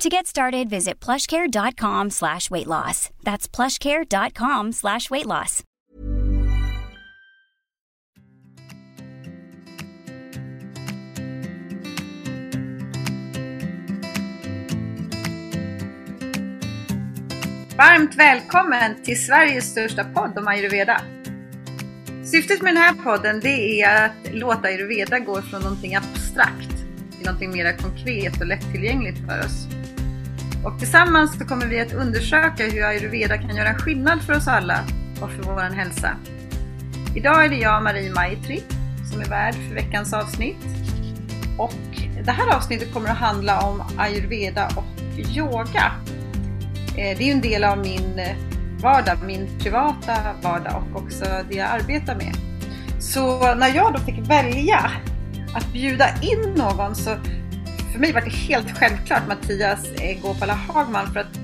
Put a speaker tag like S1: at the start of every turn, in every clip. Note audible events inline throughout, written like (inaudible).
S1: To get started, visit plushcare.com slash weight loss. That's plushcare.com slash weight loss.
S2: Varmt välkommen till Sveriges största podd om ayurveda. Syftet med den här podden det är att låta ayurveda gå från någonting abstrakt till någonting mer konkret och lättillgängligt för oss. Och tillsammans så kommer vi att undersöka hur ayurveda kan göra skillnad för oss alla och för vår hälsa. Idag är det jag, Marie Maitri, som är värd för veckans avsnitt. Och det här avsnittet kommer att handla om ayurveda och yoga. Eh, det är en del av min eh, vardag, min privata vardag och också det jag arbetar med. Så när jag då fick välja att bjuda in någon så för mig var det helt självklart Mattias eh, Gopala Hagman för att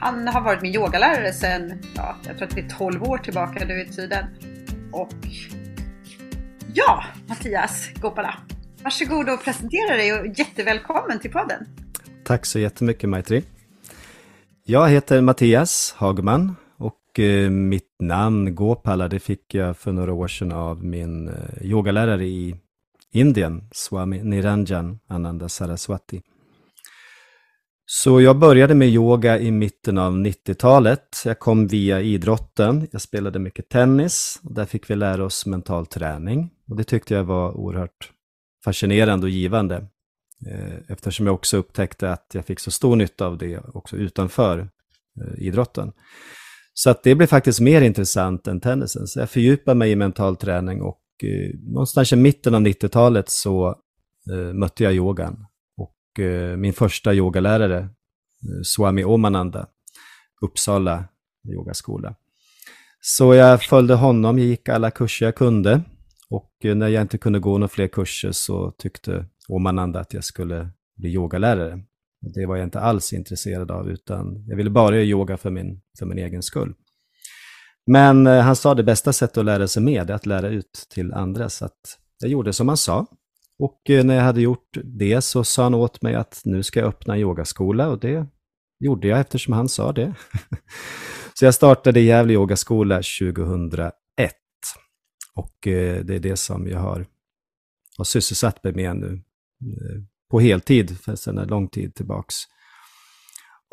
S2: han har varit min yogalärare sedan, ja, jag tror att det är 12 år tillbaka nu i tiden. Och ja, Mattias Gopala, varsågod och presentera dig och jättevälkommen till podden.
S3: Tack så jättemycket Maitri. Jag heter Mattias Hagman och eh, mitt namn Gopala det fick jag för några år sedan av min eh, yogalärare i Indien, Swami Niranjan Ananda Saraswati. Så jag började med yoga i mitten av 90-talet. Jag kom via idrotten. Jag spelade mycket tennis och där fick vi lära oss mental träning. Och det tyckte jag var oerhört fascinerande och givande. Eh, eftersom jag också upptäckte att jag fick så stor nytta av det också utanför eh, idrotten. Så att det blev faktiskt mer intressant än tennisen. Så jag fördjupade mig i mental träning och eh, någonstans i mitten av 90-talet så eh, mötte jag yogan. Och eh, min första yogalärare, eh, Swami Omananda, Uppsala yogaskola. Så jag följde honom, jag gick alla kurser jag kunde. Och eh, när jag inte kunde gå några fler kurser så tyckte Omananda att jag skulle bli yogalärare. Och Det var jag inte alls intresserad av, utan jag ville bara göra yoga för min, för min egen skull. Men eh, han sa det bästa sättet att lära sig med är att lära ut till andra, så att jag gjorde som han sa. Och eh, när jag hade gjort det så sa han åt mig att nu ska jag öppna en yogaskola och det gjorde jag eftersom han sa det. (laughs) så jag startade Gävle yogaskola 2001. Och eh, det är det som jag har, har sysselsatt mig med nu på heltid, för sedan en lång tid tillbaks.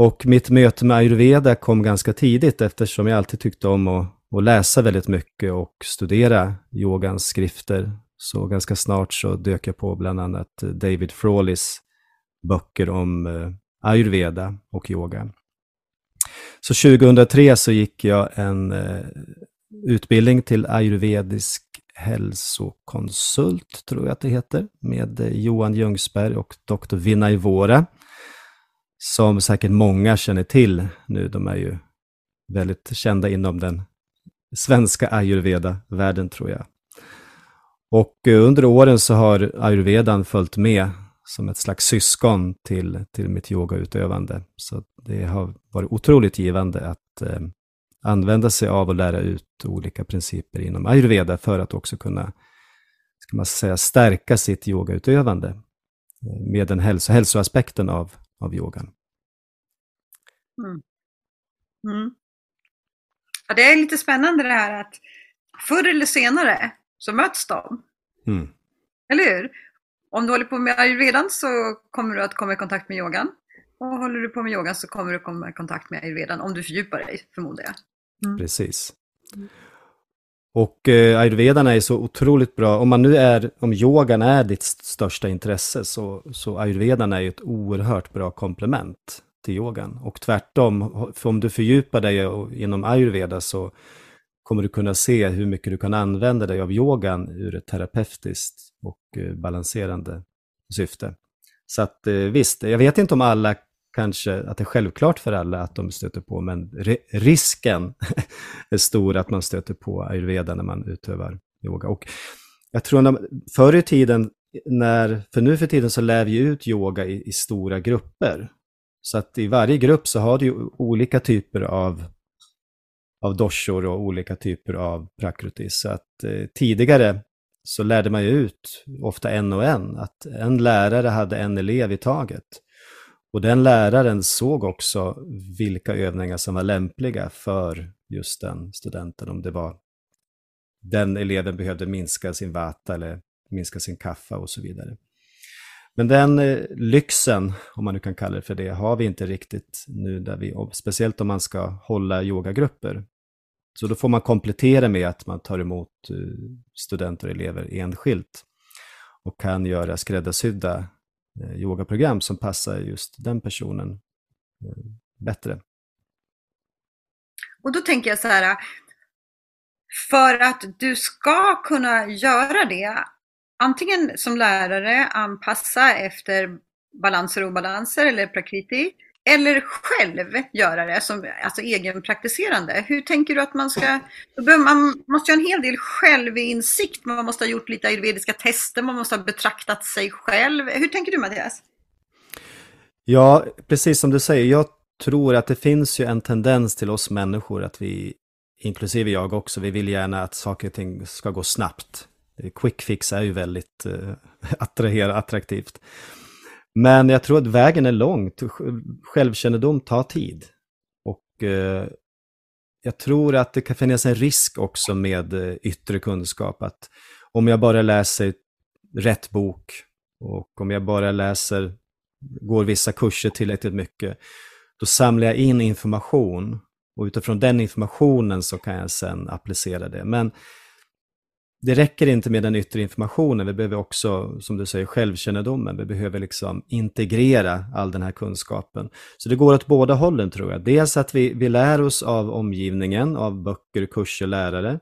S3: Och mitt möte med ayurveda kom ganska tidigt eftersom jag alltid tyckte om att, att läsa väldigt mycket och studera yogans skrifter. Så ganska snart så dök jag på bland annat David Frawleys böcker om eh, ayurveda och yoga. Så 2003 så gick jag en eh, utbildning till ayurvedisk hälsokonsult, tror jag att det heter, med eh, Johan Ljungsberg och Dr. Vinay Vora, som säkert många känner till nu. De är ju väldigt kända inom den svenska ayurveda-världen, tror jag. Och eh, under åren så har ayurvedan följt med som ett slags syskon till, till mitt yogautövande. Så det har varit otroligt givande att eh, använda sig av och lära ut olika principer inom ayurveda för att också kunna ska man säga, stärka sitt yogautövande eh, med den hälso, hälsoaspekten av, av yogan.
S2: Mm. Mm. Ja, det är lite spännande det här att förr eller senare så möts de.
S3: Mm.
S2: Eller hur? Om du håller på med ayurvedan så kommer du att komma i kontakt med yogan. Och håller du på med yogan så kommer du komma i kontakt med ayurvedan om du fördjupar dig, förmodar jag. Mm.
S3: Precis. Och eh, ayurvedan är så otroligt bra. Om man nu är, om yogan är ditt största intresse så, så ayurvedan är ju ett oerhört bra komplement till yogan. Och tvärtom, för om du fördjupar dig inom ayurveda så kommer du kunna se hur mycket du kan använda dig av yogan ur ett terapeutiskt och eh, balanserande syfte. Så att eh, visst, jag vet inte om alla kanske att det är självklart för alla att de stöter på, men risken (laughs) är stor att man stöter på ayurveda när man utövar yoga. Och jag tror att förr i tiden, när, för nu för tiden så lär vi ut yoga i, i stora grupper. Så att i varje grupp så har du ju olika typer av, av doshor och olika typer av prakrutis. Så att eh, tidigare så lärde man ju ut, ofta en och en, att en lärare hade en elev i taget. Och den läraren såg också vilka övningar som var lämpliga för just den studenten. Om det var den eleven behövde minska sin vata eller minska sin kaffa och så vidare. Men den eh, lyxen, om man nu kan kalla det för det, har vi inte riktigt nu, där vi, speciellt om man ska hålla yogagrupper. Så då får man komplettera med att man tar emot eh, studenter och elever enskilt och kan göra skräddarsydda Eh, yogaprogram som passar just den personen eh, bättre.
S2: Och då tänker jag så här, för att du ska kunna göra det, antingen som lärare anpassa efter balanser och obalanser eller prakriti, eller själv göra det som alltså egenpraktiserande. Hur tänker du att man ska... Man måste ju ha en hel del självinsikt, man måste ha gjort lite ayurvediska tester, man måste ha betraktat sig själv. Hur tänker du Mattias?
S3: Ja, precis som du säger, jag tror att det finns ju en tendens till oss människor att vi, inklusive jag också, vi vill gärna att saker och ting ska gå snabbt. Quick fix är ju väldigt eh, (laughs) attraher, attraktivt. Men jag tror att vägen är lång. Självkännedom tar tid. Och eh, jag tror att det kan finnas en risk också med eh, yttre kunskap. Att om jag bara läser rätt bok och om jag bara läser, går vissa kurser tillräckligt mycket, då samlar jag in information och utifrån den informationen så kan jag sen applicera det. Men det räcker inte med den yttre informationen, vi behöver också, som du säger, självkännedomen. Vi behöver liksom integrera all den här kunskapen. Så det går åt båda hållen tror jag. Dels att vi, vi lär oss av omgivningen, av böcker, kurser, lärare.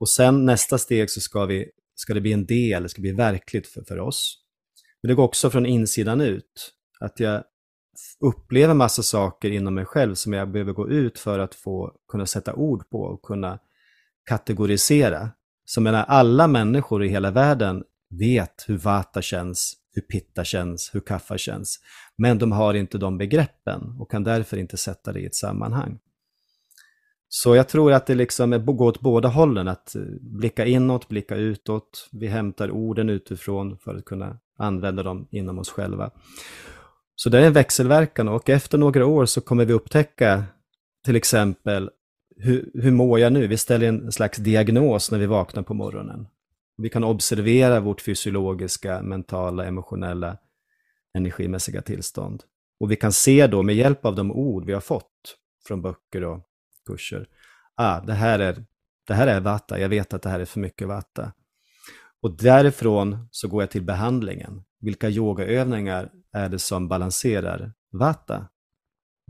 S3: Och sen nästa steg så ska, vi, ska det bli en del, det ska bli verkligt för, för oss. Men det går också från insidan ut. Att jag upplever massa saker inom mig själv som jag behöver gå ut för att få kunna sätta ord på och kunna kategorisera. Så menar, alla människor i hela världen vet hur vata känns, hur pitta känns, hur kaffa känns. Men de har inte de begreppen och kan därför inte sätta det i ett sammanhang. Så jag tror att det liksom går åt båda hållen, att eh, blicka inåt, blicka utåt. Vi hämtar orden utifrån för att kunna använda dem inom oss själva. Så det är en växelverkan och efter några år så kommer vi upptäcka till exempel hur, hur mår jag nu? Vi ställer en slags diagnos när vi vaknar på morgonen. Vi kan observera vårt fysiologiska, mentala, emotionella, energimässiga tillstånd. Och vi kan se då med hjälp av de ord vi har fått från böcker och kurser, ah, det här är, det här är vata, jag vet att det här är för mycket vata. Och därifrån så går jag till behandlingen. Vilka yogaövningar är det som balanserar vata?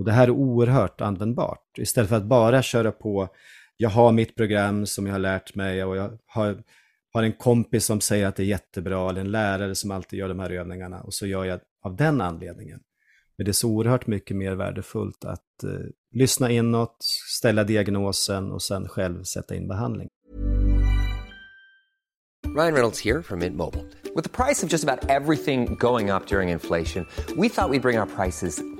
S3: Och det här är oerhört användbart. Istället för att bara köra på, jag har mitt program som jag har lärt mig och jag har, har en kompis som säger att det är jättebra, eller en lärare som alltid gör de här övningarna och så gör jag av den anledningen. Men det är så oerhört mycket mer värdefullt att eh, lyssna inåt, ställa diagnosen och sen själv sätta in behandling.
S4: Ryan Reynolds här från Mint Mobile. Med priset på nästan allt som går upp under inflationen, trodde vi att vi skulle bring våra priser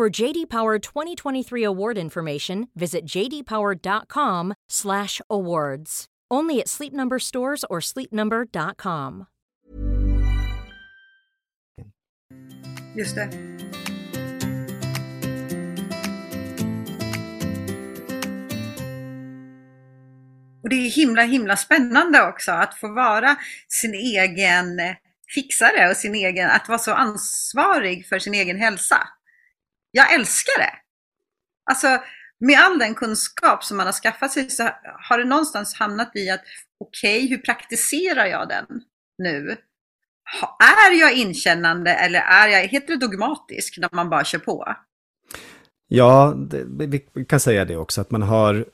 S5: For JD Power 2023 award information, visit jdpower.com/awards. Only at Sleep Number stores or sleepnumber.com.
S2: Just det. Och det är himla, himla spännande också att få vara sin egen fixare och sin egen, att vara så ansvarig för sin egen hälsa. Jag älskar det. Alltså, med all den kunskap som man har skaffat sig så har det någonstans hamnat i att okej, okay, hur praktiserar jag den nu? Är jag inkännande eller är jag, heter det dogmatisk när man bara kör på?
S3: Ja, det, vi kan säga det också, att man har,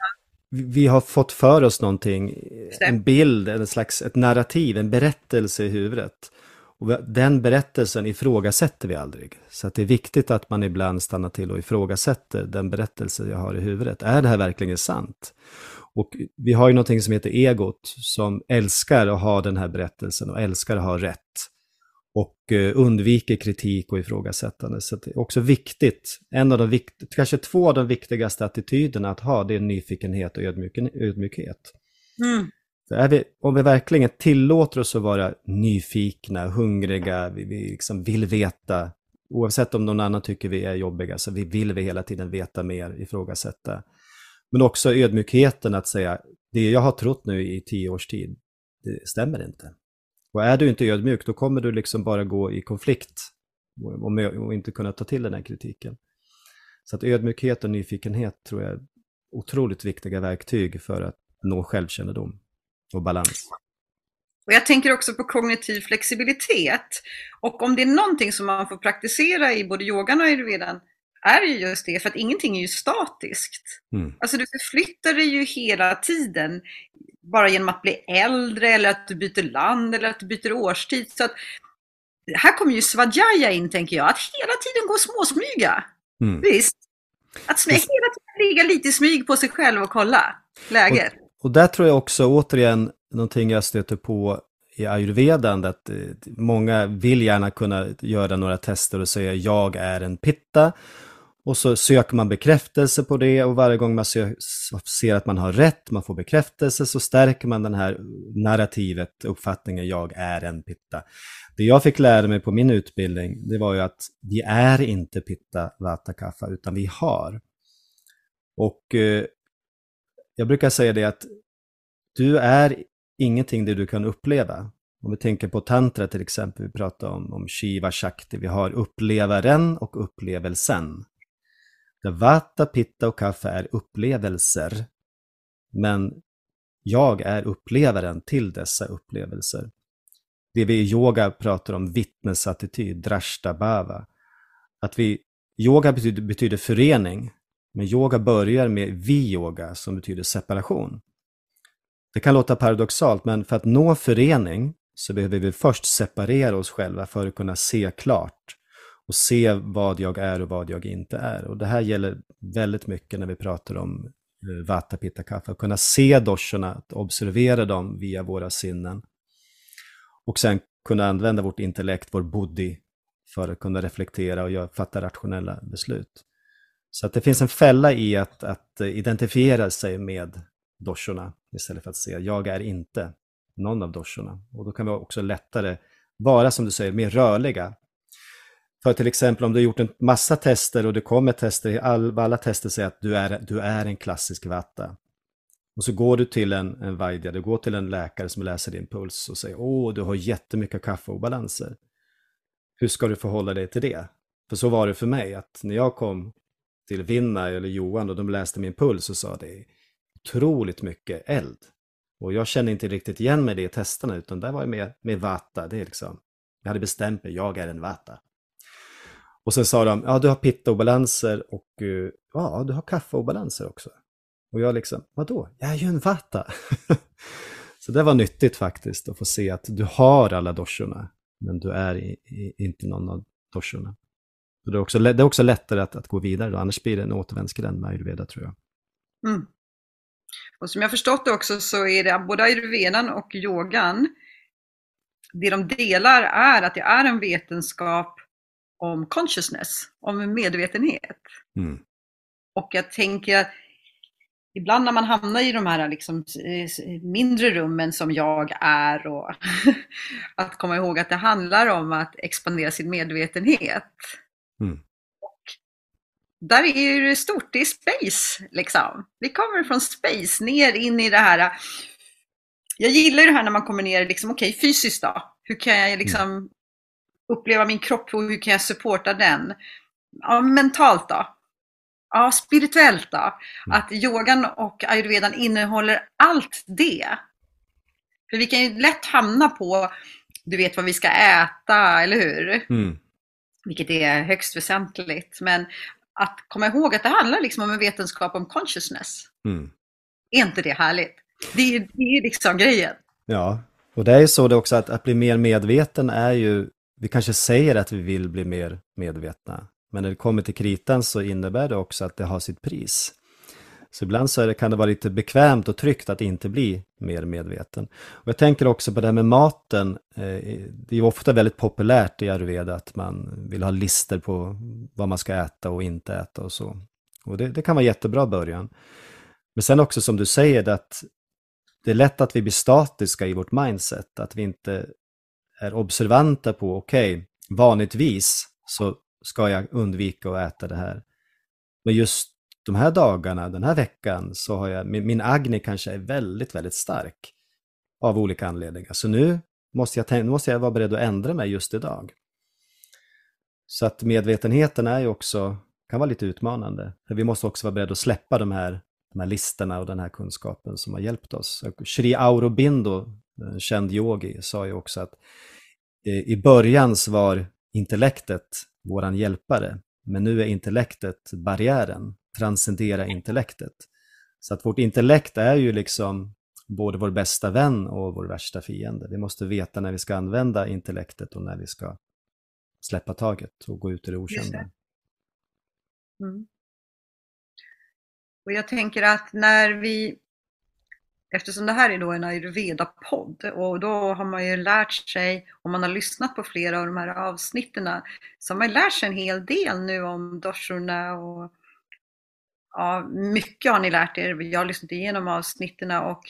S3: vi har fått för oss någonting, en bild, en slags, ett narrativ, en berättelse i huvudet. Och den berättelsen ifrågasätter vi aldrig. Så att det är viktigt att man ibland stannar till och ifrågasätter den berättelse jag har i huvudet. Är det här verkligen sant? Och vi har ju någonting som heter egot som älskar att ha den här berättelsen och älskar att ha rätt. Och eh, undviker kritik och ifrågasättande. Så det är också viktigt, en av de vikt, kanske två av de viktigaste attityderna att ha, det är nyfikenhet och ödmjukhet. Mm. Vi, om vi verkligen tillåter oss att vara nyfikna, hungriga, vi, vi liksom vill veta, oavsett om någon annan tycker vi är jobbiga, så vi vill vi hela tiden veta mer, ifrågasätta. Men också ödmjukheten att säga, det jag har trott nu i tio års tid, det stämmer inte. Och är du inte ödmjuk, då kommer du liksom bara gå i konflikt och, och inte kunna ta till den här kritiken. Så att ödmjukhet och nyfikenhet tror jag är otroligt viktiga verktyg för att nå självkännedom och balans.
S2: Och jag tänker också på kognitiv flexibilitet. Och om det är någonting som man får praktisera i både yogan och ayurvedan är ju just det, för att ingenting är ju statiskt. Mm. Alltså du förflyttar dig ju hela tiden, bara genom att bli äldre eller att du byter land eller att du byter årstid. Så att, här kommer ju svajaya in, tänker jag, att hela tiden gå och småsmyga. Mm. Visst? Att hela tiden ligga lite i smyg på sig själv och kolla läget.
S3: Och och där tror jag också återigen någonting jag stöter på i ayurvedan, att eh, många vill gärna kunna göra några tester och säga jag är en pitta. Och så söker man bekräftelse på det och varje gång man ser att man har rätt, man får bekräftelse, så stärker man den här narrativet, uppfattningen jag är en pitta. Det jag fick lära mig på min utbildning, det var ju att vi är inte pitta, vata, kaffa, utan vi har. Och eh, jag brukar säga det att du är ingenting det du kan uppleva. Om vi tänker på tantra till exempel, vi pratar om, om Shiva Shakti, vi har upplevaren och upplevelsen. Där Vata, Pitta och Kaffe är upplevelser. Men jag är upplevaren till dessa upplevelser. Det vi i yoga pratar om vittnesattityd, drashta bhava. Att vi, yoga betyder, betyder förening, men yoga börjar med vi-yoga som betyder separation. Det kan låta paradoxalt, men för att nå förening så behöver vi först separera oss själva för att kunna se klart och se vad jag är och vad jag inte är. Och det här gäller väldigt mycket när vi pratar om eh, Vata Pitta Kapha, att kunna se doshorna, att observera dem via våra sinnen. Och sen kunna använda vårt intellekt, vår buddhi, för att kunna reflektera och fatta rationella beslut. Så att det finns en fälla i att, att identifiera sig med doshorna istället för att säga jag är inte någon av doshorna. Och då kan vi också lättare vara, som du säger, mer rörliga. För till exempel om du har gjort en massa tester och det kommer tester, all, alla tester säger att du är, du är en klassisk vatta. Och så går du till en, en vaidya, du går till en läkare som läser din puls och säger åh, du har jättemycket kaffeobalanser. Hur ska du förhålla dig till det? För så var det för mig, att när jag kom till Vinna eller Johan och de läste min puls och sa det är otroligt mycket eld. Och jag kände inte riktigt igen mig i det i testerna utan där var jag med, med vata. Det är liksom, jag hade bestämt mig, jag är en vata. Och sen sa de, ja du har pitta-obalanser och eh, ja, du har kaffe-obalanser också. Och jag liksom, vadå? Jag är ju en vata. (laughs) Så det var nyttigt faktiskt att få se att du har alla doshorna, men du är i, i, inte någon av doshorna. Så det, är också, det är också lättare att, att gå vidare då, annars blir det en återvändsgränd med ayurveda tror jag. Mm.
S2: Och som jag förstått det också så är det både ayurvedan och yogan, det de delar är att det är en vetenskap om consciousness, om medvetenhet. Mm. Och jag tänker att ibland när man hamnar i de här liksom, mindre rummen som jag är och (laughs) att komma ihåg att det handlar om att expandera sin medvetenhet. Mm. Och där är det stort, det är space liksom. Vi kommer från space ner in i det här. Jag gillar det här när man kommer ner, liksom, okej okay, fysiskt då. Hur kan jag liksom uppleva min kropp och hur kan jag supporta den? Ja, mentalt då? Ja, spirituellt då? Mm. Att yogan och ayurvedan innehåller allt det. För vi kan ju lätt hamna på, du vet vad vi ska äta, eller hur? Mm. Vilket är högst väsentligt. Men att komma ihåg att det handlar liksom om en vetenskap om consciousness. Mm. Är inte det härligt? Det är, det är liksom grejen.
S3: Ja, och det är ju så det också att, att bli mer medveten är ju, vi kanske säger att vi vill bli mer medvetna, men när det kommer till kritan så innebär det också att det har sitt pris. Så ibland så det, kan det vara lite bekvämt och tryggt att inte bli mer medveten. Och jag tänker också på det här med maten. Eh, det är ofta väldigt populärt i Ayurveda att man vill ha lister på vad man ska äta och inte äta och så. Och det, det kan vara jättebra början. Men sen också som du säger, att det är lätt att vi blir statiska i vårt mindset, att vi inte är observanta på, okej, okay, vanligtvis så ska jag undvika att äta det här. Men just de här dagarna, den här veckan, så har jag, min, min agni kanske är väldigt, väldigt stark av olika anledningar. Så nu måste jag, nu måste jag vara beredd att ändra mig just idag. Så att medvetenheten är ju också, kan vara lite utmanande. För vi måste också vara beredda att släppa de här, de här listorna och den här kunskapen som har hjälpt oss. Shri Aurobindo, en känd yogi, sa ju också att eh, i början så var intellektet våran hjälpare. Men nu är intellektet barriären, transcendera intellektet. Så att vårt intellekt är ju liksom både vår bästa vän och vår värsta fiende. Vi måste veta när vi ska använda intellektet och när vi ska släppa taget och gå ut i det okända. Mm.
S2: Och jag tänker att när vi Eftersom det här är då en ayurveda-podd och då har man ju lärt sig, om man har lyssnat på flera av de här avsnitten, så har man lärt sig en hel del nu om doshorna och ja, mycket har ni lärt er. Jag har lyssnat igenom avsnitten och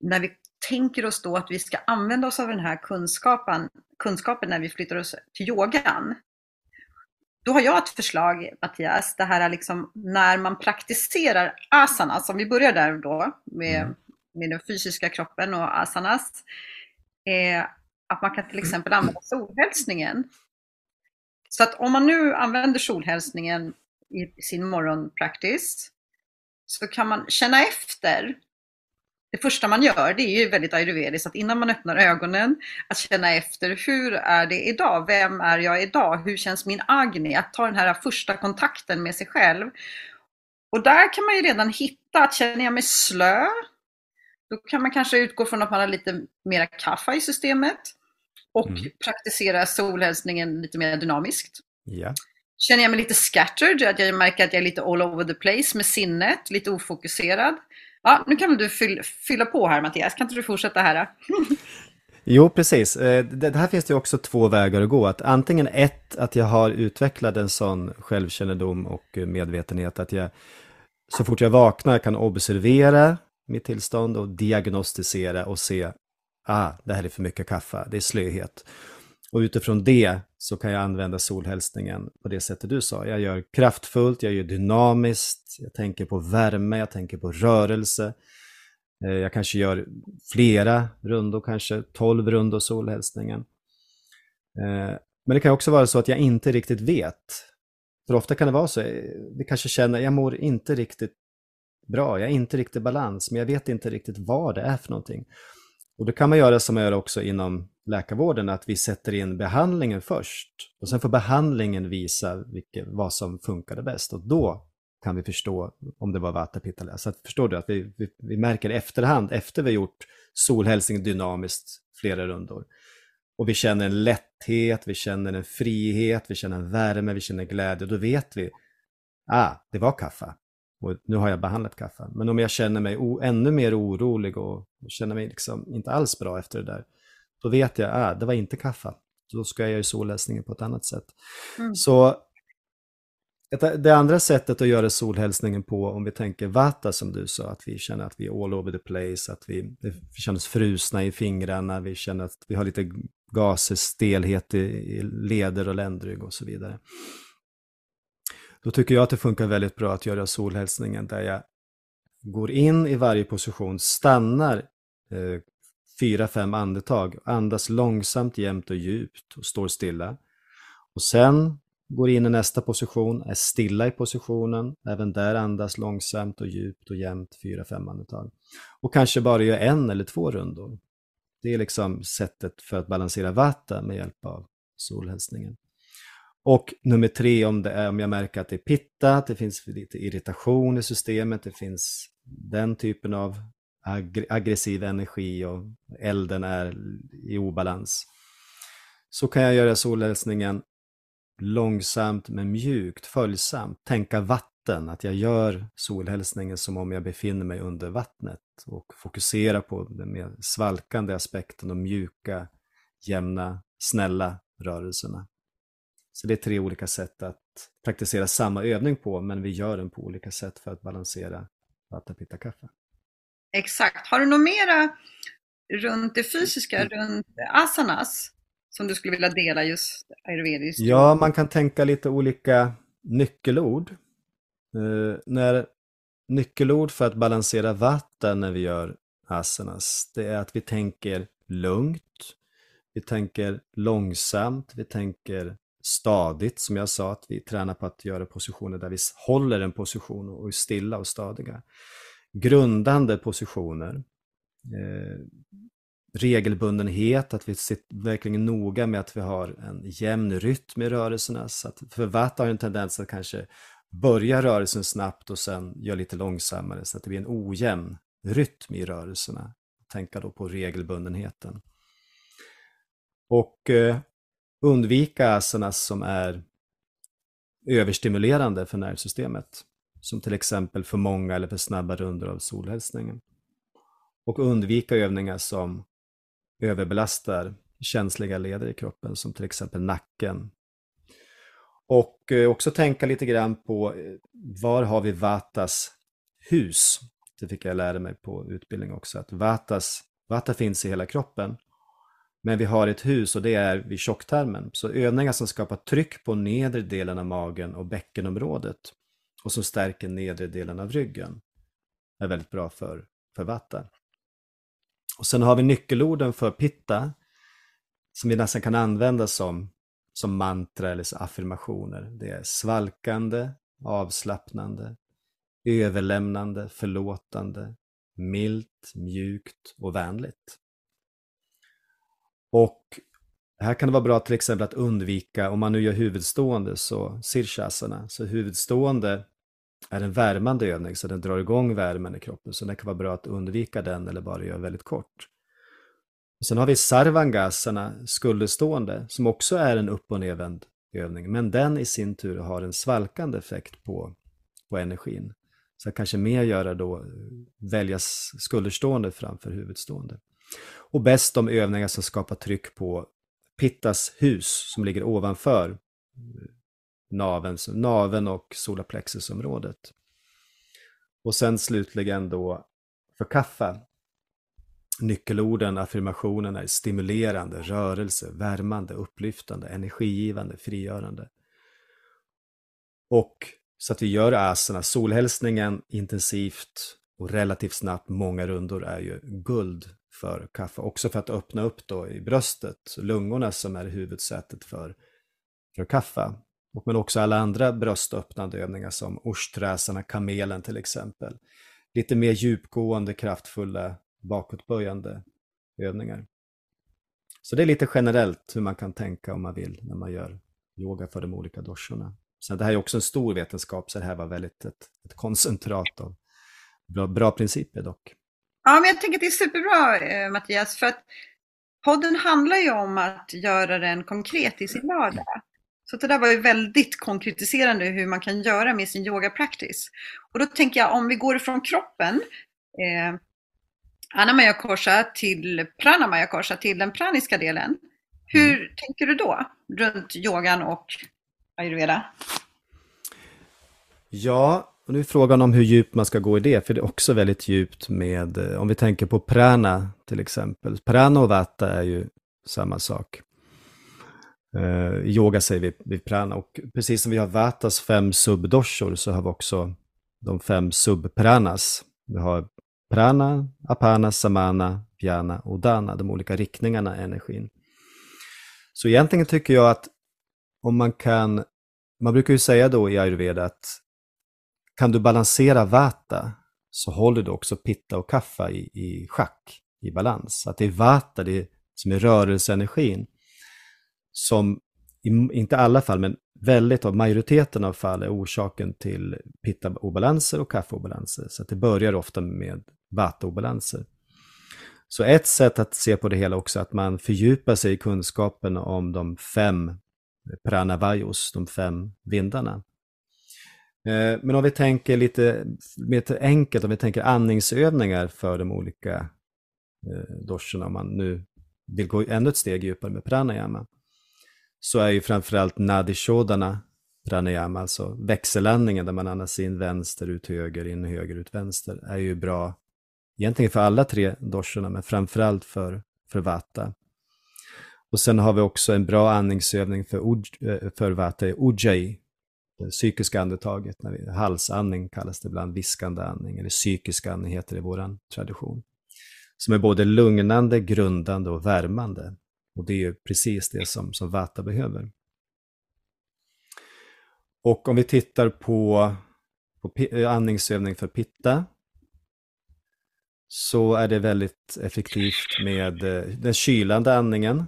S2: när vi tänker oss då att vi ska använda oss av den här kunskapen, kunskapen när vi flyttar oss till yogan. Då har jag ett förslag Mattias, det här liksom när man praktiserar asana, som vi börjar där då med mm med den fysiska kroppen och asanas. Eh, att man kan till exempel använda solhälsningen. Så att om man nu använder solhälsningen i sin morgonpractice så kan man känna efter. Det första man gör, det är ju väldigt ayurvediskt, att innan man öppnar ögonen, att känna efter hur är det idag? Vem är jag idag? Hur känns min agni? Att ta den här första kontakten med sig själv. Och där kan man ju redan hitta, att känner jag mig slö? Då kan man kanske utgå från att man har lite mera kaffe i systemet och mm. praktisera solhälsningen lite mer dynamiskt.
S3: Ja.
S2: Känner jag mig lite scattered, att jag märker att jag är lite all over the place med sinnet, lite ofokuserad. Ja, nu kan väl du fylla, på här Mattias, kan inte du fortsätta här? (laughs)
S3: Jo, precis. Eh, det här finns det också två vägar att gå. Att antingen ett, att jag har utvecklat en sån självkännedom och medvetenhet att jag så fort jag vaknar kan observera mitt tillstånd och diagnostisera och se, ah, det här är för mycket kaffe, det är slöhet. Och utifrån det så kan jag använda solhälsningen på det sättet du sa. Jag gör kraftfullt, jag gör dynamiskt, jag tänker på värme, jag tänker på rörelse. Eh, jag kanske gör flera rundor, kanske 12 rundor solhälsningen. Eh, men det kan också vara så att jag inte riktigt vet. För ofta kan det vara så, eh, vi kanske känner, jag mår inte riktigt bra, jag är inte riktigt i balans, men jag vet inte riktigt vad det är för någonting. Och då kan man göra som jag gör också inom läkarvården, att vi sätter in behandlingen först. Och sen får behandlingen visa vilket, vad som funkade bäst. Och då kan vi förstå om det var Vata Så att, förstår du att vi, vi, vi märker efterhand, efter vi har gjort solhälsning dynamiskt flera rundor. Och vi känner en lätthet, vi känner en frihet, vi känner en värme, vi känner glädje. Då vet vi, ah, det var kaffe. Och nu har jag behandlat kaffe. Men om jag känner mig ännu mer orolig och känner mig liksom inte alls bra efter det där, då vet jag att ah, det var inte kaffe. Då ska jag göra solläsningen på ett annat sätt. Mm. Så ett, det andra sättet att göra solhälsningen på, om vi tänker vata som du sa, att vi känner att vi är all over the place, att vi, vi känner oss frusna i fingrarna, vi känner att vi har lite gaser, stelhet i, i leder och ländrygg och så vidare. Då tycker jag att det funkar väldigt bra att göra solhälsningen där jag går in i varje position, stannar eh, fyra, fem andetag, andas långsamt, jämnt och djupt och står stilla. Och sen går in i nästa position, är stilla i positionen, även där andas långsamt och djupt och jämnt, fyra, fem andetag. Och kanske bara gör en eller två rundor. Det är liksom sättet för att balansera vatten med hjälp av solhälsningen. Och nummer tre, om, det är, om jag märker att det är pitta, att det finns lite irritation i systemet, det finns den typen av ag aggressiv energi och elden är i obalans. Så kan jag göra solhälsningen långsamt men mjukt, följsamt. Tänka vatten, att jag gör solhälsningen som om jag befinner mig under vattnet och fokusera på den mer svalkande aspekten och mjuka, jämna, snälla rörelserna. Så det är tre olika sätt att praktisera samma övning på, men vi gör den på olika sätt för att balansera Vata Pitta Kaffe.
S2: Exakt. Har du något mera runt det fysiska, mm. runt asanas, som du skulle vilja dela just ayurvediskt?
S3: Ja, man kan tänka lite olika nyckelord. Uh, när nyckelord för att balansera vatten när vi gör asanas, det är att vi tänker lugnt, vi tänker långsamt, vi tänker stadigt, som jag sa, att vi tränar på att göra positioner där vi håller en position och är stilla och stadiga. Grundande positioner. Eh, regelbundenhet, att vi sitter verkligen noga med att vi har en jämn rytm i rörelserna. Så att, för Vata har en tendens att kanske börja rörelsen snabbt och sen göra lite långsammare så att det blir en ojämn rytm i rörelserna. Tänka då på regelbundenheten. Och eh, undvika asanas som är överstimulerande för nervsystemet. Som till exempel för många eller för snabba rundor av solhälsningen. Och undvika övningar som överbelastar känsliga leder i kroppen som till exempel nacken. Och eh, också tänka lite grann på eh, var har vi Vatas hus? Det fick jag lära mig på utbildning också, att Vatas, Vata finns i hela kroppen men vi har ett hus och det är vid tjocktarmen. Så övningar som skapar tryck på nedre delen av magen och bäckenområdet och som stärker nedre delen av ryggen är väldigt bra för, för vatten. Och sen har vi nyckelorden för pitta som vi nästan kan använda som, som mantra eller som affirmationer. Det är svalkande, avslappnande, överlämnande, förlåtande, milt, mjukt och vänligt. Och här kan det vara bra till exempel att undvika, om man nu gör huvudstående, så sirshasana, så huvudstående är en värmande övning, så den drar igång värmen i kroppen, så det kan vara bra att undvika den eller bara göra väldigt kort. Och sen har vi sarvangasana, skulderstående, som också är en upp och nedvänd övning, men den i sin tur har en svalkande effekt på, på energin. Så kanske mer göra då, välja skulderstående framför huvudstående. Och bäst de övningar som skapar tryck på Pittas hus som ligger ovanför naven, naven och solarplexusområdet. Och sen slutligen då för kaffa. Nyckelorden, affirmationen är stimulerande, rörelse, värmande, upplyftande, energigivande, frigörande. Och så att vi gör asana, solhälsningen intensivt och relativt snabbt, många rundor är ju guld för kaffe. Också för att öppna upp då i bröstet, lungorna som är huvudsätet för, för kaffe. Och men också alla andra bröstöppnande övningar som osträsarna, kamelen till exempel. Lite mer djupgående, kraftfulla, bakåtböjande övningar. Så det är lite generellt hur man kan tänka om man vill när man gör yoga för de olika doshorna. Sen det här är också en stor vetenskap, så det här var väldigt ett, ett koncentrat av bra, bra principer dock.
S2: Ja, men jag tänker att det är superbra eh, Mattias, för att podden handlar ju om att göra den konkret i sin vardag. Så det där var ju väldigt konkretiserande hur man kan göra med sin yoga practice. Och då tänker jag om vi går från kroppen, eh, Anamaya Korsa till Pranamaya Korsa till den praniska delen. Hur mm. tänker du då runt yogan och ayurveda?
S3: Ja, och nu är frågan om hur djupt man ska gå i det, för det är också väldigt djupt med, eh, om vi tänker på prana till exempel. Prana och vata är ju samma sak. Uh, yoga säger vi vid prana och precis som vi har vatas fem subdoshor så har vi också de fem subpranas. Vi har prana, apana, samana, jana och dana, de olika riktningarna i energin. Så egentligen tycker jag att om man kan, man brukar ju säga då i ayurveda att kan du balansera vata så håller du också pitta och kaffa i, i schack, i balans. Att det är vata, det är, som är rörelseenergin, som i, inte alla fall, men väldigt av majoriteten av fall är orsaken till pitta-obalanser och kaffeobalanser. Så att det börjar ofta med vata-obalanser. Så ett sätt att se på det hela också är att man fördjupar sig i kunskapen om de fem pranavajos, de fem vindarna. Eh, men om vi tänker lite mer enkelt, om vi tänker andningsövningar för de olika eh, doshorna, om man nu vill gå ännu ett steg djupare med pranayama, så är ju framförallt nadishodana pranayama, alltså växelandningen där man andas in vänster, ut höger, in höger, ut vänster, är ju bra egentligen för alla tre doshorna, men framförallt för, för vata. Och sen har vi också en bra andningsövning för, eh, för vata i ujjayi, det psykiska andetaget, när vi, halsandning kallas det ibland, viskande andning, eller psykisk andning heter det i vår tradition. Som är både lugnande, grundande och värmande. Och det är ju precis det som, som Vata behöver. Och om vi tittar på, på eh, andningsövning för Pitta, så är det väldigt effektivt med eh, den kylande andningen,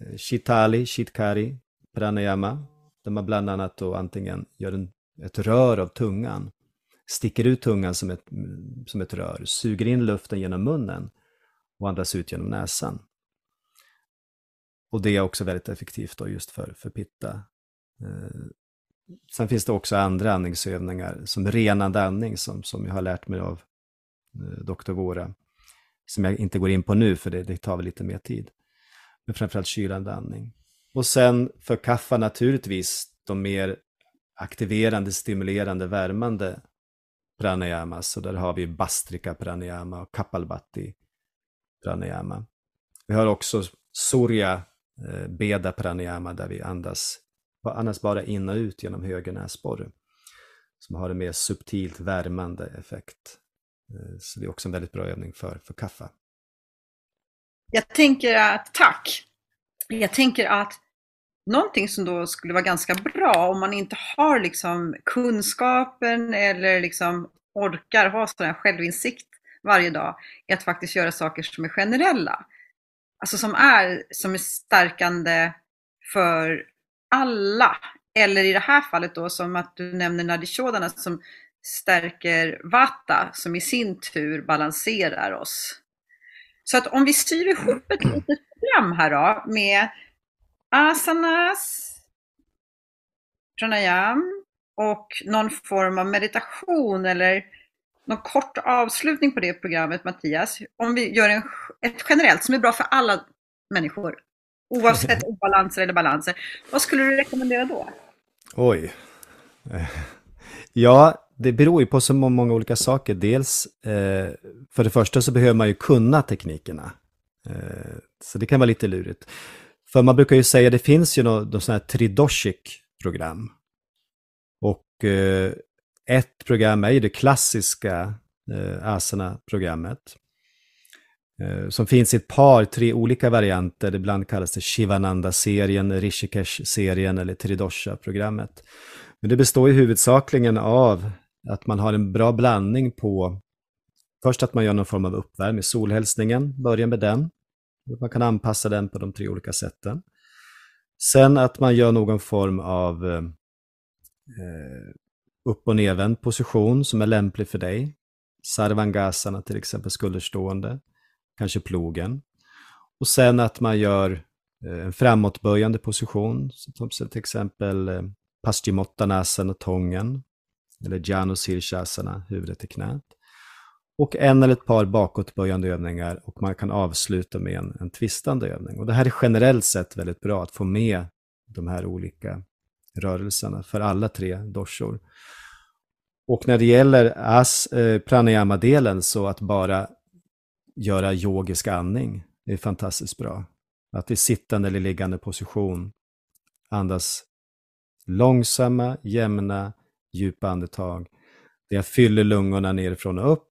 S3: eh, Shitali, Shitkari, Pranayama, där man bland annat då antingen gör en, ett rör av tungan, sticker ut tungan som ett, som ett rör, suger in luften genom munnen och andas ut genom näsan. Och det är också väldigt effektivt då just för, för pitta. Eh, sen finns det också andra andningsövningar som renande andning som, som jag har lärt mig av eh, doktor Våra. Som jag inte går in på nu för det, det tar väl lite mer tid. Men framförallt kylande andning. Och sen för kaffa naturligtvis de mer aktiverande, stimulerande, värmande pranayamas. Så där har vi bastrika pranayama och kapalbati pranayama. Vi har också surya Eh, beda pranayama där vi andas, andas bara in och ut genom höger näsborre. Som har en mer subtilt värmande effekt. Eh, så det är också en väldigt bra övning för, för kaffa.
S2: Jag tänker att, tack! jag tänker att någonting som då skulle vara ganska bra om man inte har liksom kunskapen eller liksom orkar ha sån här självinsikt varje dag, är att faktiskt göra saker som är generella. Alltså som är, som är stärkande för alla. Eller i det här fallet då som att du nämner Nadishodana som stärker Vata som i sin tur balanserar oss. Så att om vi styr ihop ett litet program här då med asanas, pranayam och någon form av meditation eller någon kort avslutning på det programmet Mattias. Om vi gör en, ett generellt som är bra för alla människor, oavsett (laughs) obalanser eller balanser. Vad skulle du rekommendera då?
S3: Oj. Ja, det beror ju på så många olika saker. Dels, eh, för det första så behöver man ju kunna teknikerna. Eh, så det kan vara lite lurigt. För man brukar ju säga, att det finns ju något sånt här Tridoshik-program. Och eh, ett program är ju det klassiska eh, Asana-programmet. Eh, som finns i ett par, tre olika varianter. Ibland kallas det Shivananda-serien, Rishikesh-serien eller Tridosha-programmet. Men det består ju huvudsakligen av att man har en bra blandning på Först att man gör någon form av uppvärmning, solhälsningen, börja med den. Man kan anpassa den på de tre olika sätten. Sen att man gör någon form av eh, eh upp och nervänd position som är lämplig för dig. Sarvangasana till exempel, skulderstående, kanske plogen. Och sen att man gör eh, en framåtböjande position, som till exempel eh, Paschimottanasana, tången, eller Janusirshasana, huvudet i knät. Och en eller ett par bakåtböjande övningar och man kan avsluta med en, en twistande övning. Och det här är generellt sett väldigt bra att få med de här olika rörelserna för alla tre doshor. Och när det gäller as, eh, pranayama-delen så att bara göra yogisk andning är fantastiskt bra. Att i sittande eller liggande position andas långsamma, jämna, djupa andetag. Där jag fyller lungorna nerifrån och upp,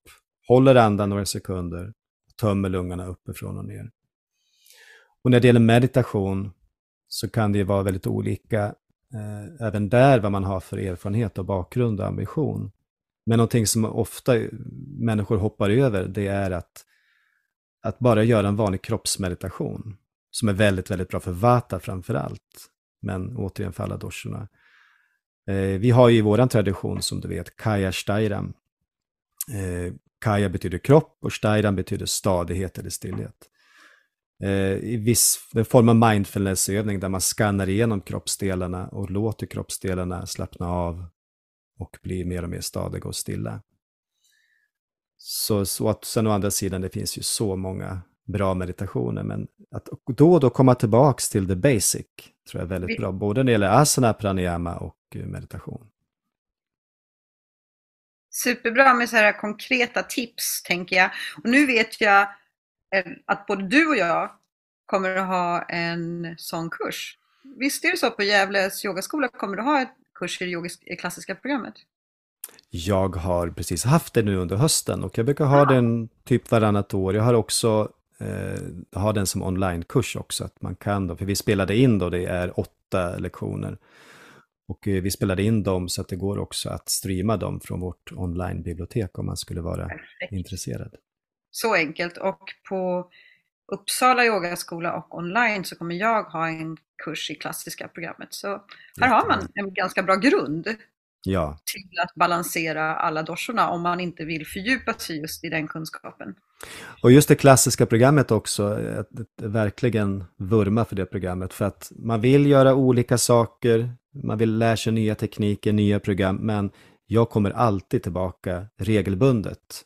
S3: håller andan några sekunder, tömmer lungorna uppifrån och ner. Och när det gäller meditation så kan det vara väldigt olika eh, även där vad man har för erfarenhet och bakgrund och ambition. Men någonting som ofta människor hoppar över det är att, att bara göra en vanlig kroppsmeditation. Som är väldigt, väldigt bra för vata framför allt. Men återigen för alla doshorna. Eh, vi har ju i vår tradition som du vet Kaya Stairam. Eh, kaya betyder kropp och Stairam betyder stadighet eller stillhet i viss form av mindfulnessövning där man skannar igenom kroppsdelarna och låter kroppsdelarna slappna av och bli mer och mer stadiga och stilla. Så, så att sen å andra sidan, det finns ju så många bra meditationer, men att då och då komma tillbaks till the basic tror jag är väldigt bra, både när det gäller asana, pranayama och eh, meditation.
S2: Superbra med så här konkreta tips, tänker jag. Och nu vet jag att både du och jag kommer att ha en sån kurs. Visst är det så på Gävles yogaskola, kommer du ha en kurs i det yogisk, klassiska programmet?
S3: Jag har precis haft det nu under hösten och jag brukar ha ja. den typ varannat år. Jag har också eh, har den som onlinekurs också, att man kan då, för vi spelade in då, det är åtta lektioner. Och eh, vi spelade in dem så att det går också att streama dem från vårt onlinebibliotek om man skulle vara Perfekt. intresserad.
S2: Så enkelt. Och på Uppsala yogaskola och online så kommer jag ha en kurs i klassiska programmet. Så här har man en ganska bra grund
S3: ja.
S2: till att balansera alla doshorna om man inte vill fördjupa sig just i den kunskapen.
S3: Och just det klassiska programmet också, verkligen vurma för det programmet. För att man vill göra olika saker, man vill lära sig nya tekniker, nya program, men jag kommer alltid tillbaka regelbundet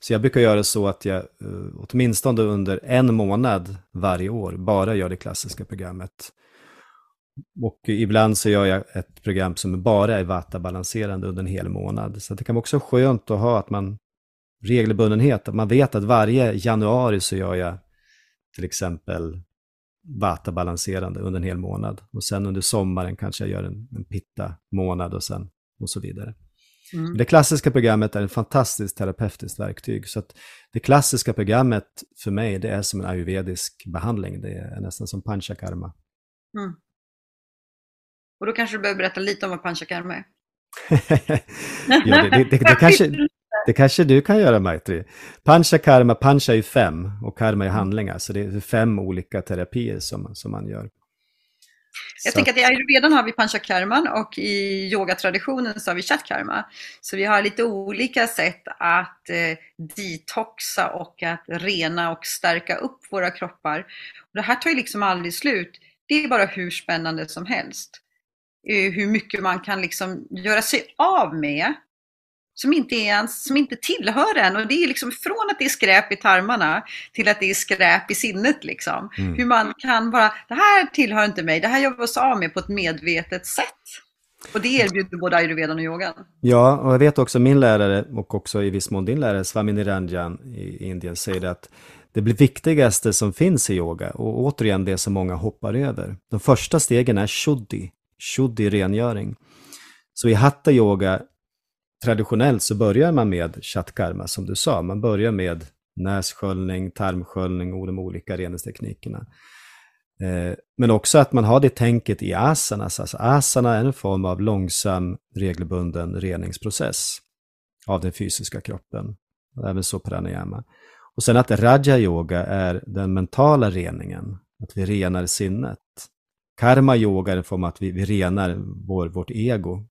S3: så jag brukar göra så att jag eh, åtminstone under en månad varje år bara gör det klassiska programmet. Och ibland så gör jag ett program som bara är vata-balanserande under en hel månad. Så det kan vara också skönt att ha att man regelbundenhet, att man vet att varje januari så gör jag till exempel vata-balanserande under en hel månad. Och sen under sommaren kanske jag gör en, en pitta-månad och sen och så vidare. Mm. Det klassiska programmet är ett fantastiskt terapeutiskt verktyg. Så det klassiska programmet för mig, det är som en ayurvedisk behandling. Det är nästan som panchakarma. Mm.
S2: Och då kanske du behöver berätta lite om vad panchakarma är. (laughs)
S3: ja, det, det, det, det, kanske, det kanske du kan göra, Maitri. Panchakarma, pancha är fem och karma är handlingar. Så det är fem olika terapier som, som man gör.
S2: Jag så. tänker att i ayurvedan har vi panchakarman och i yogatraditionen så har vi chatkarma. Så vi har lite olika sätt att eh, detoxa och att rena och stärka upp våra kroppar. Och det här tar ju liksom aldrig slut. Det är bara hur spännande som helst. Eh, hur mycket man kan liksom göra sig av med som inte, är ens, som inte tillhör en. Och det är liksom från att det är skräp i tarmarna till att det är skräp i sinnet. Liksom. Mm. Hur man kan bara, det här tillhör inte mig, det här jobbar vi oss av med på ett medvetet sätt. Och det erbjuder både ayurvedan och yogan.
S3: Ja, och jag vet också min lärare och också i viss mån din lärare, Swami Niranjan i Indien, säger att det blir viktigaste som finns i yoga och återigen det som många hoppar över. De första stegen är shuddhi, shuddhi rengöring. Så i hatta yoga traditionellt så börjar man med chatkarma som du sa. Man börjar med nässköljning, tarmsköljning och de olika reningsteknikerna. Eh, men också att man har det tänket i asanas. Alltså asana är en form av långsam, regelbunden reningsprocess av den fysiska kroppen. Även så pranayama. Och sen att raja yoga är den mentala reningen, att vi renar sinnet. Karma yoga är en form av att vi, vi renar vår, vårt ego,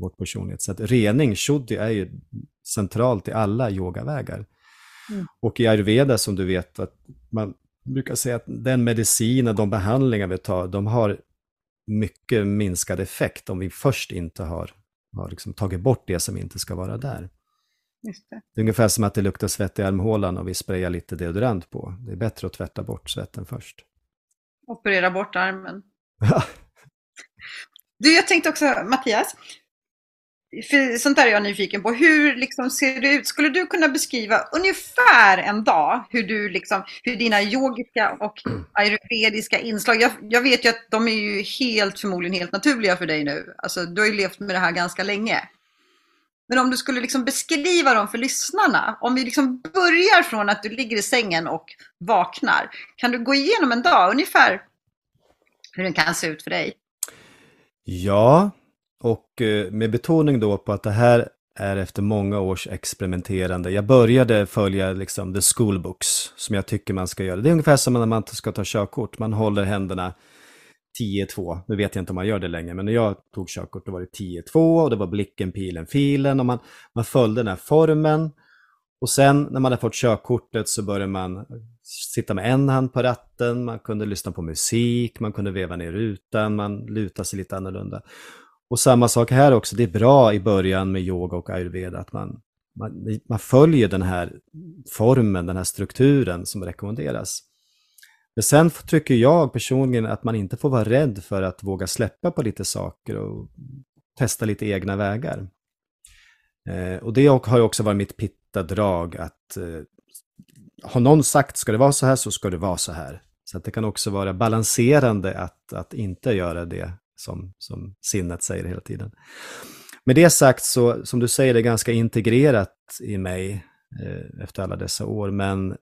S3: vårt personlighet. Så att rening, shuddhi, är ju centralt i alla yogavägar. Mm. Och i ayurveda som du vet, att man brukar säga att den medicin och de behandlingar vi tar, de har mycket minskad effekt om vi först inte har, har liksom tagit bort det som inte ska vara där. Det. det. är ungefär som att det luktar svett i armhålan och vi sprayar lite deodorant på. Det är bättre att tvätta bort svetten först.
S2: Operera bort armen. (laughs) Du, jag tänkte också, Mattias, för sånt där är jag nyfiken på. Hur liksom ser det ut? Skulle du kunna beskriva ungefär en dag hur, du liksom, hur dina yogiska och ayurvediska inslag, jag, jag vet ju att de är ju helt förmodligen helt naturliga för dig nu. Alltså, du har ju levt med det här ganska länge. Men om du skulle liksom beskriva dem för lyssnarna, om vi liksom börjar från att du ligger i sängen och vaknar, kan du gå igenom en dag ungefär hur den kan se ut för dig?
S3: Ja, och eh, med betoning då på att det här är efter många års experimenterande. Jag började följa liksom the schoolbooks som jag tycker man ska göra. Det är ungefär som när man ska ta körkort. Man håller händerna 10-2. Nu vet jag inte om man gör det längre, men när jag tog körkort då var det 10-2 och det var blicken, pilen, filen och man, man följde den här formen. Och sen när man hade fått körkortet så började man sitta med en hand på ratten, man kunde lyssna på musik, man kunde veva ner rutan, man lutade sig lite annorlunda. Och samma sak här också, det är bra i början med yoga och ayurveda att man, man, man följer den här formen, den här strukturen som rekommenderas. Men sen tycker jag personligen att man inte får vara rädd för att våga släppa på lite saker och testa lite egna vägar. Eh, och det har ju också varit mitt pitta-drag att eh, har någon sagt ska det vara så här så ska det vara så här. Så att det kan också vara balanserande att, att inte göra det som, som sinnet säger hela tiden. Med det sagt så, som du säger, det är ganska integrerat i mig eh, efter alla dessa år, men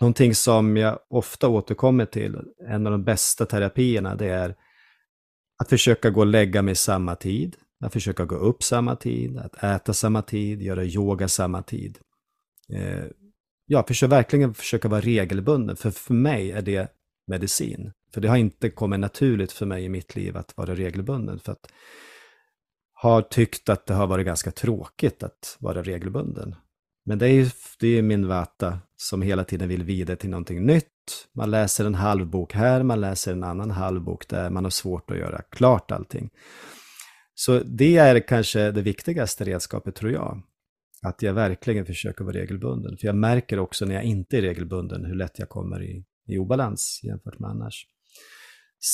S3: någonting som jag ofta återkommer till, en av de bästa terapierna, det är att försöka gå och lägga mig samma tid, att försöka gå upp samma tid, att äta samma tid, göra yoga samma tid. Eh, ja, försöker verkligen försöka vara regelbunden, för för mig är det medicin. För det har inte kommit naturligt för mig i mitt liv att vara regelbunden. För att har tyckt att det har varit ganska tråkigt att vara regelbunden. Men det är ju det är min vata som hela tiden vill vidare till någonting nytt. Man läser en halv bok här, man läser en annan halv bok där, man har svårt att göra klart allting. Så det är kanske det viktigaste redskapet tror jag. Att jag verkligen försöker vara regelbunden. För jag märker också när jag inte är regelbunden hur lätt jag kommer i, i obalans jämfört med annars.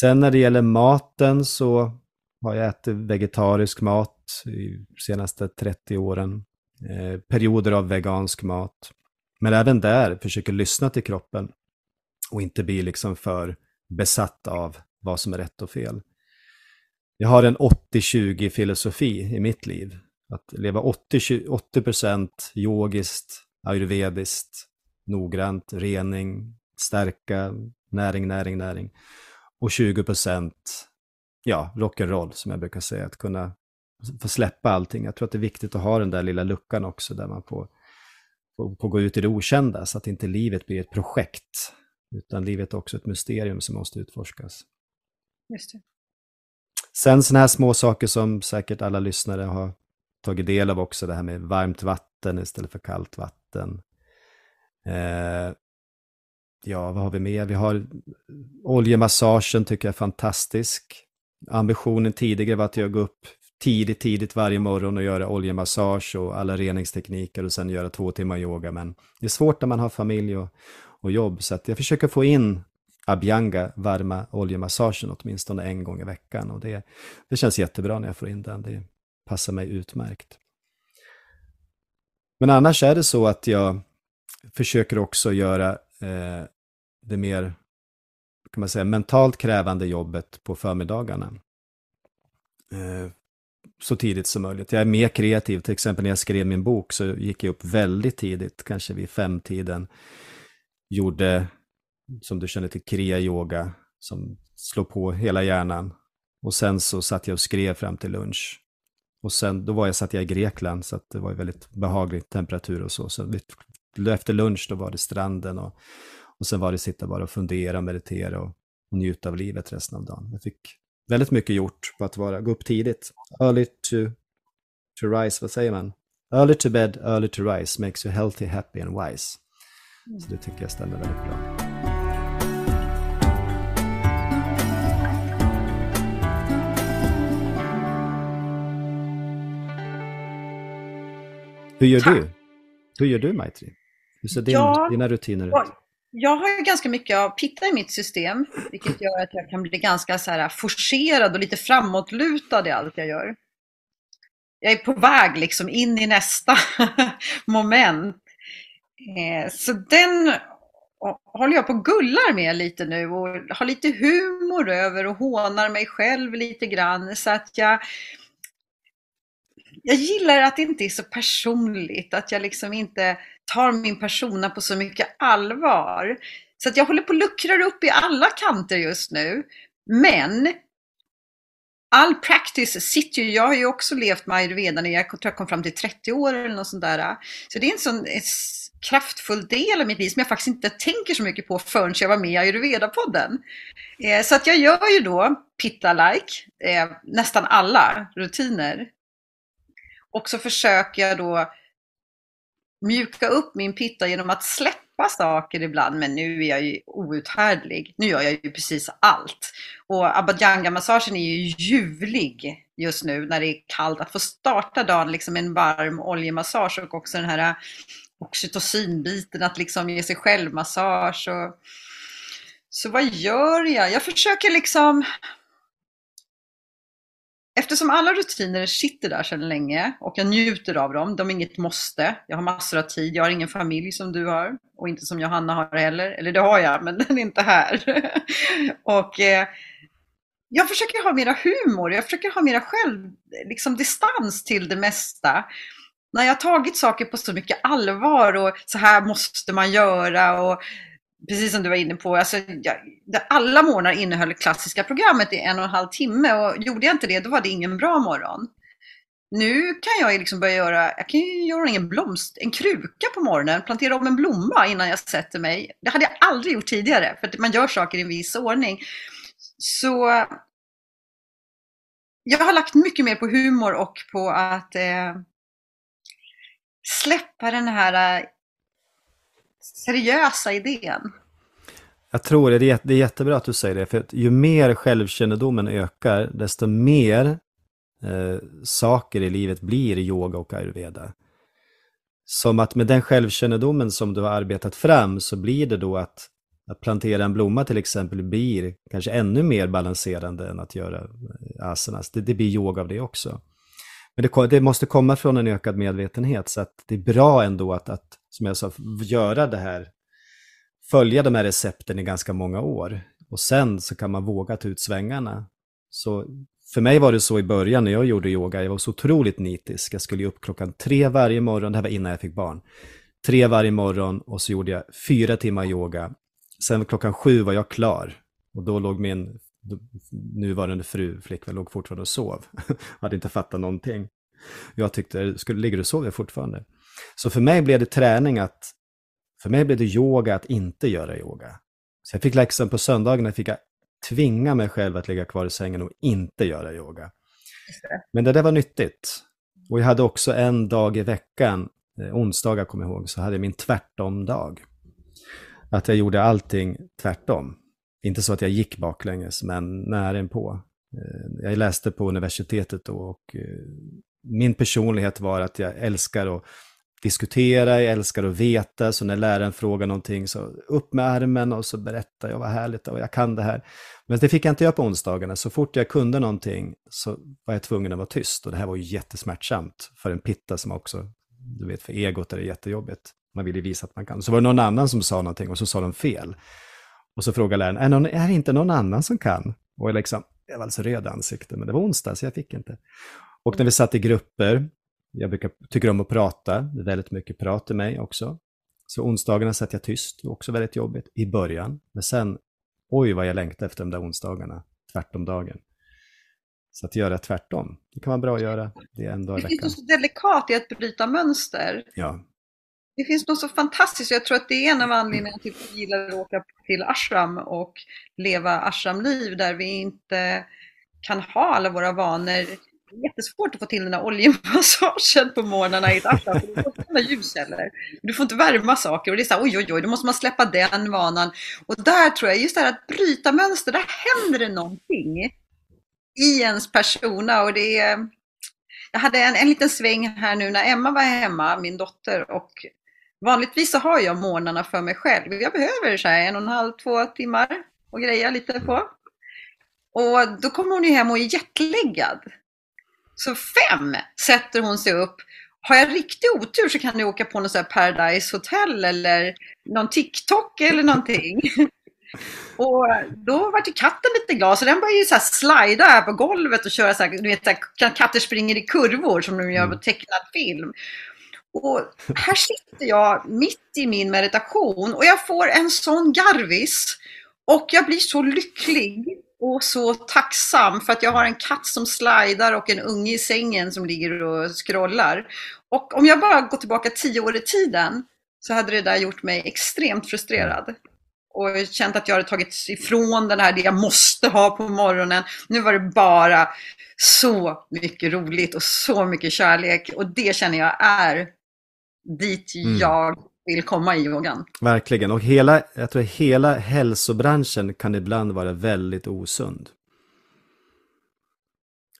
S3: Sen när det gäller maten så har jag ätit vegetarisk mat de senaste 30 åren. Eh, perioder av vegansk mat. Men även där försöker lyssna till kroppen och inte bli liksom för besatt av vad som är rätt och fel. Jag har en 80-20 filosofi i mitt liv. Att leva 80%, 80 yogiskt, ayurvediskt, noggrant, rening, stärka, näring, näring, näring. Och 20% ja, rock'n'roll som jag brukar säga, att kunna få släppa allting. Jag tror att det är viktigt att ha den där lilla luckan också där man får, får, får gå ut i det okända så att inte livet blir ett projekt utan livet är också ett mysterium som måste utforskas.
S2: Just det.
S3: Sen sådana här små saker som säkert alla lyssnare har tagit del av också, det här med varmt vatten istället för kallt vatten. Eh, ja, vad har vi mer? Vi har oljemassagen tycker jag är fantastisk. Ambitionen tidigare var att jag går upp tidigt, tidigt varje morgon och göra oljemassage och alla reningstekniker och sen göra två timmar yoga. Men det är svårt när man har familj och, och jobb, så att jag försöker få in Abhyanga, varma oljemassagen, åtminstone en gång i veckan. Och det, det känns jättebra när jag får in den. Det passar mig utmärkt. Men annars är det så att jag försöker också göra eh, det mer kan man säga, mentalt krävande jobbet på förmiddagarna. Eh, så tidigt som möjligt. Jag är mer kreativ, till exempel när jag skrev min bok så gick jag upp väldigt tidigt, kanske vid femtiden. Gjorde, som du känner till, kriya-yoga som slår på hela hjärnan. Och sen så satt jag och skrev fram till lunch. Och sen, då var jag, satt jag i Grekland, så det var väldigt behaglig temperatur och så. Så efter lunch då var det stranden och, och sen var det sitta bara och fundera, meditera och, och njuta av livet resten av dagen. Jag fick väldigt mycket gjort på att vara, gå upp tidigt. Early to, to rise, vad säger man? Early to bed, early to rise makes you healthy, happy and wise. Så det tycker jag stämmer väldigt bra. Hur gör du? Hur gör du Maitri? Hur ser din, ja, dina rutiner ut?
S2: Jag har ju ganska mycket av pitta i mitt system, vilket gör att jag kan bli ganska så här forcerad och lite framåtlutad i allt jag gör. jag är på väg liksom in i nästa (laughs) moment. Eh, så den håller jag på och gullar med lite nu och har lite humor över och hånar mig själv lite grann så att jag jag gillar att det inte är så personligt, att jag liksom inte tar min persona på så mycket allvar. Så att jag håller på och luckrar upp i alla kanter just nu. Men all practice sitter ju, jag har ju också levt med ayurveda när jag tror jag kom fram till 30 år eller något sånt där. Så det är en sån kraftfull del av mitt liv som jag faktiskt inte tänker så mycket på förrän jag var med i ayurveda-podden. Eh, så att jag gör ju då pitta-like, eh, nästan alla rutiner. Och så försöker jag då mjuka upp min pitta genom att släppa saker ibland. Men nu är jag ju outhärdlig. Nu gör jag ju precis allt. Och abadjanga-massagen är ju ljuvlig just nu när det är kallt. Att få starta dagen liksom med en varm oljemassage och också den här oxytocinbiten, att liksom ge sig själv massage. Och... Så vad gör jag? Jag försöker liksom Eftersom alla rutiner sitter där sedan länge och jag njuter av dem, de är inget måste. Jag har massor av tid, jag har ingen familj som du har och inte som Johanna har heller. Eller det har jag, men (laughs) den är inte här. (laughs) och eh, jag försöker ha mera humor, jag försöker ha mera själv, liksom distans till det mesta. När jag har tagit saker på så mycket allvar och så här måste man göra och precis som du var inne på, alltså, jag, alla morgnar innehöll klassiska programmet i en och en halv timme och gjorde jag inte det, då var det ingen bra morgon. Nu kan jag liksom börja göra, jag kan ju göra en blomst, en kruka på morgonen, plantera om en blomma innan jag sätter mig. Det hade jag aldrig gjort tidigare, för att man gör saker i en viss ordning. Så jag har lagt mycket mer på humor och på att eh, släppa den här seriösa idén.
S3: Jag tror det är, det är jättebra att du säger det, för att ju mer självkännedomen ökar, desto mer eh, saker i livet blir yoga och ayurveda. Som att med den självkännedomen som du har arbetat fram så blir det då att, att plantera en blomma till exempel blir kanske ännu mer balanserande än att göra eh, asanas. Det, det blir yoga av det också. Men det, det, måste komma från en ökad medvetenhet så att det är bra ändå att, att som jag sa, göra det här, följa de här recepten i ganska många år. Och sen så kan man våga ta ut svängarna. Så för mig var det så i början när jag gjorde yoga, jag var så otroligt nitisk. Jag skulle ju upp klockan tre varje morgon, det här var innan jag fick barn. Tre varje morgon och så gjorde jag fyra timmar yoga. Sen klockan sju var jag klar. Och då låg min nuvarande fru, flickvän, låg fortfarande och sov. (laughs) hade inte fattat någonting. Jag tyckte, skulle, ligger du och sover fortfarande? Så för mig blev det träning att, för mig blev det yoga att inte göra yoga. Så jag fick läxan på söndagarna, fick jag tvinga mig själv att ligga kvar i sängen och inte göra yoga. Men det där var nyttigt. Och jag hade också en dag i veckan, eh, onsdagar kommer jag ihåg, så hade jag min tvärtom-dag. Att jag gjorde allting tvärtom. Inte så att jag gick baklänges, men nära på. Eh, jag läste på universitetet då och eh, min personlighet var att jag älskar att diskutera, jag älskar att veta, så när läraren frågar någonting så upp med armen och så berättar jag vad härligt och jag kan det här. Men det fick jag inte göra på onsdagarna, så fort jag kunde någonting så var jag tvungen att vara tyst och det här var ju jättesmärtsamt för en pitta som också, du vet för egot är det jättejobbigt. Man vill ju visa att man kan. Så var det någon annan som sa någonting och så sa de fel. Och så frågade läraren, är, någon, är det inte någon annan som kan? Och jag liksom, jag var alltså röd ansikte, men det var onsdag så jag fick inte. Och när vi satt i grupper, jag brukar, tycker om att prata, det är väldigt mycket prat i mig också. Så onsdagarna satt jag tyst, det var också väldigt jobbigt i början. Men sen, oj vad jag längtade efter de där onsdagarna, tvärtom dagen. Så att göra tvärtom, det kan vara bra att göra. Det är en dag i veckan.
S2: Det finns något så delikat i att bryta mönster.
S3: Ja.
S2: Det finns något så fantastiskt, jag tror att det är en av anledningarna till att vi gillar att åka till ashram och leva ashramliv där vi inte kan ha alla våra vanor jättesvårt att få till den här oljemassagen på morgnarna i ett ashram. Du får inte ljuskällor. Du får inte värma saker. Och det är så här, oj, oj, oj, då måste man släppa den vanan. Och där tror jag, just det här att bryta mönster, där händer det någonting i ens persona. Och det är, jag hade en, en liten sväng här nu när Emma var hemma, min dotter, och vanligtvis så har jag morgnarna för mig själv. Jag behöver så här en och en halv, två timmar och greja lite på. Och då kommer hon ju hem och är jetlaggad. Så fem sätter hon sig upp. Har jag riktig otur så kan jag åka på något så Paradise Hotel eller någon TikTok eller någonting. (laughs) Och då var katten lite glad, så den började ju så här slida här på golvet och köra så här, du vet, så här, katter springer i kurvor som de gör på tecknad film. Och här sitter jag mitt i min meditation och jag får en sån garvis. Och jag blir så lycklig och så tacksam för att jag har en katt som slidar och en unge i sängen som ligger och scrollar. Och om jag bara går tillbaka tio år i tiden så hade det där gjort mig extremt frustrerad och känt att jag hade tagit ifrån den här, det jag måste ha på morgonen. Nu var det bara så mycket roligt och så mycket kärlek och det känner jag är dit mm. jag vill komma i yogan.
S3: Verkligen, och hela, jag tror hela hälsobranschen kan ibland vara väldigt osund.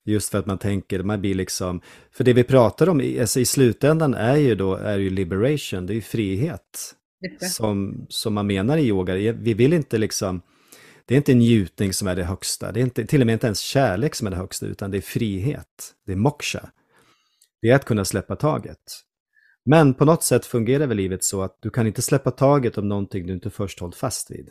S3: Just för att man tänker, man blir liksom, för det vi pratar om alltså i slutändan är ju då, är ju liberation, det är ju frihet. Som, som man menar i yoga. Vi vill inte liksom, det är inte njutning som är det högsta, det är inte, till och med inte ens kärlek som är det högsta, utan det är frihet, det är moksha. Det är att kunna släppa taget. Men på något sätt fungerar väl livet så att du kan inte släppa taget om någonting du inte först hållit fast vid.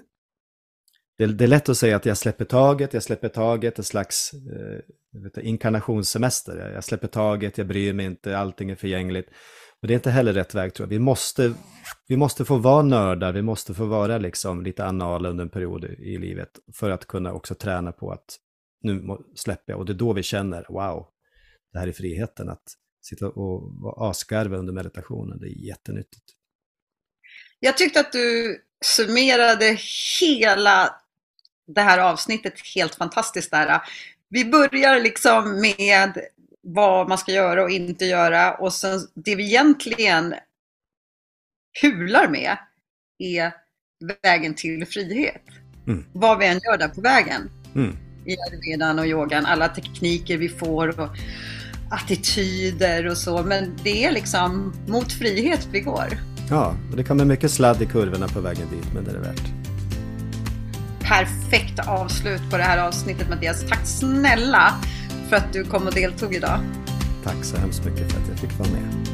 S3: Det, det är lätt att säga att jag släpper taget, jag släpper taget, en slags eh, inkarnationssemester. Jag släpper taget, jag bryr mig inte, allting är förgängligt. Men det är inte heller rätt väg tror jag. Vi måste, vi måste få vara nördar, vi måste få vara liksom lite anala under en period i livet för att kunna också träna på att nu släpper jag. Och det är då vi känner, wow, det här är friheten. Att sitta och vara asgarva under meditationen, det är jättenyttigt.
S2: Jag tyckte att du summerade hela det här avsnittet helt fantastiskt där. Vi börjar liksom med vad man ska göra och inte göra. Och sen det vi egentligen hular med är vägen till frihet. Mm. Vad vi än gör där på vägen. Mm. I ayurvedan och yogan, alla tekniker vi får och attityder och så. Men det är liksom mot frihet vi går.
S3: Ja, och det kan bli mycket sladd i kurvorna på vägen dit, men det är det värt.
S2: Perfekt avslut på det här avsnittet Mattias. Tack snälla för att du kom och deltog idag.
S3: Tack så hemskt mycket för att jag fick vara med.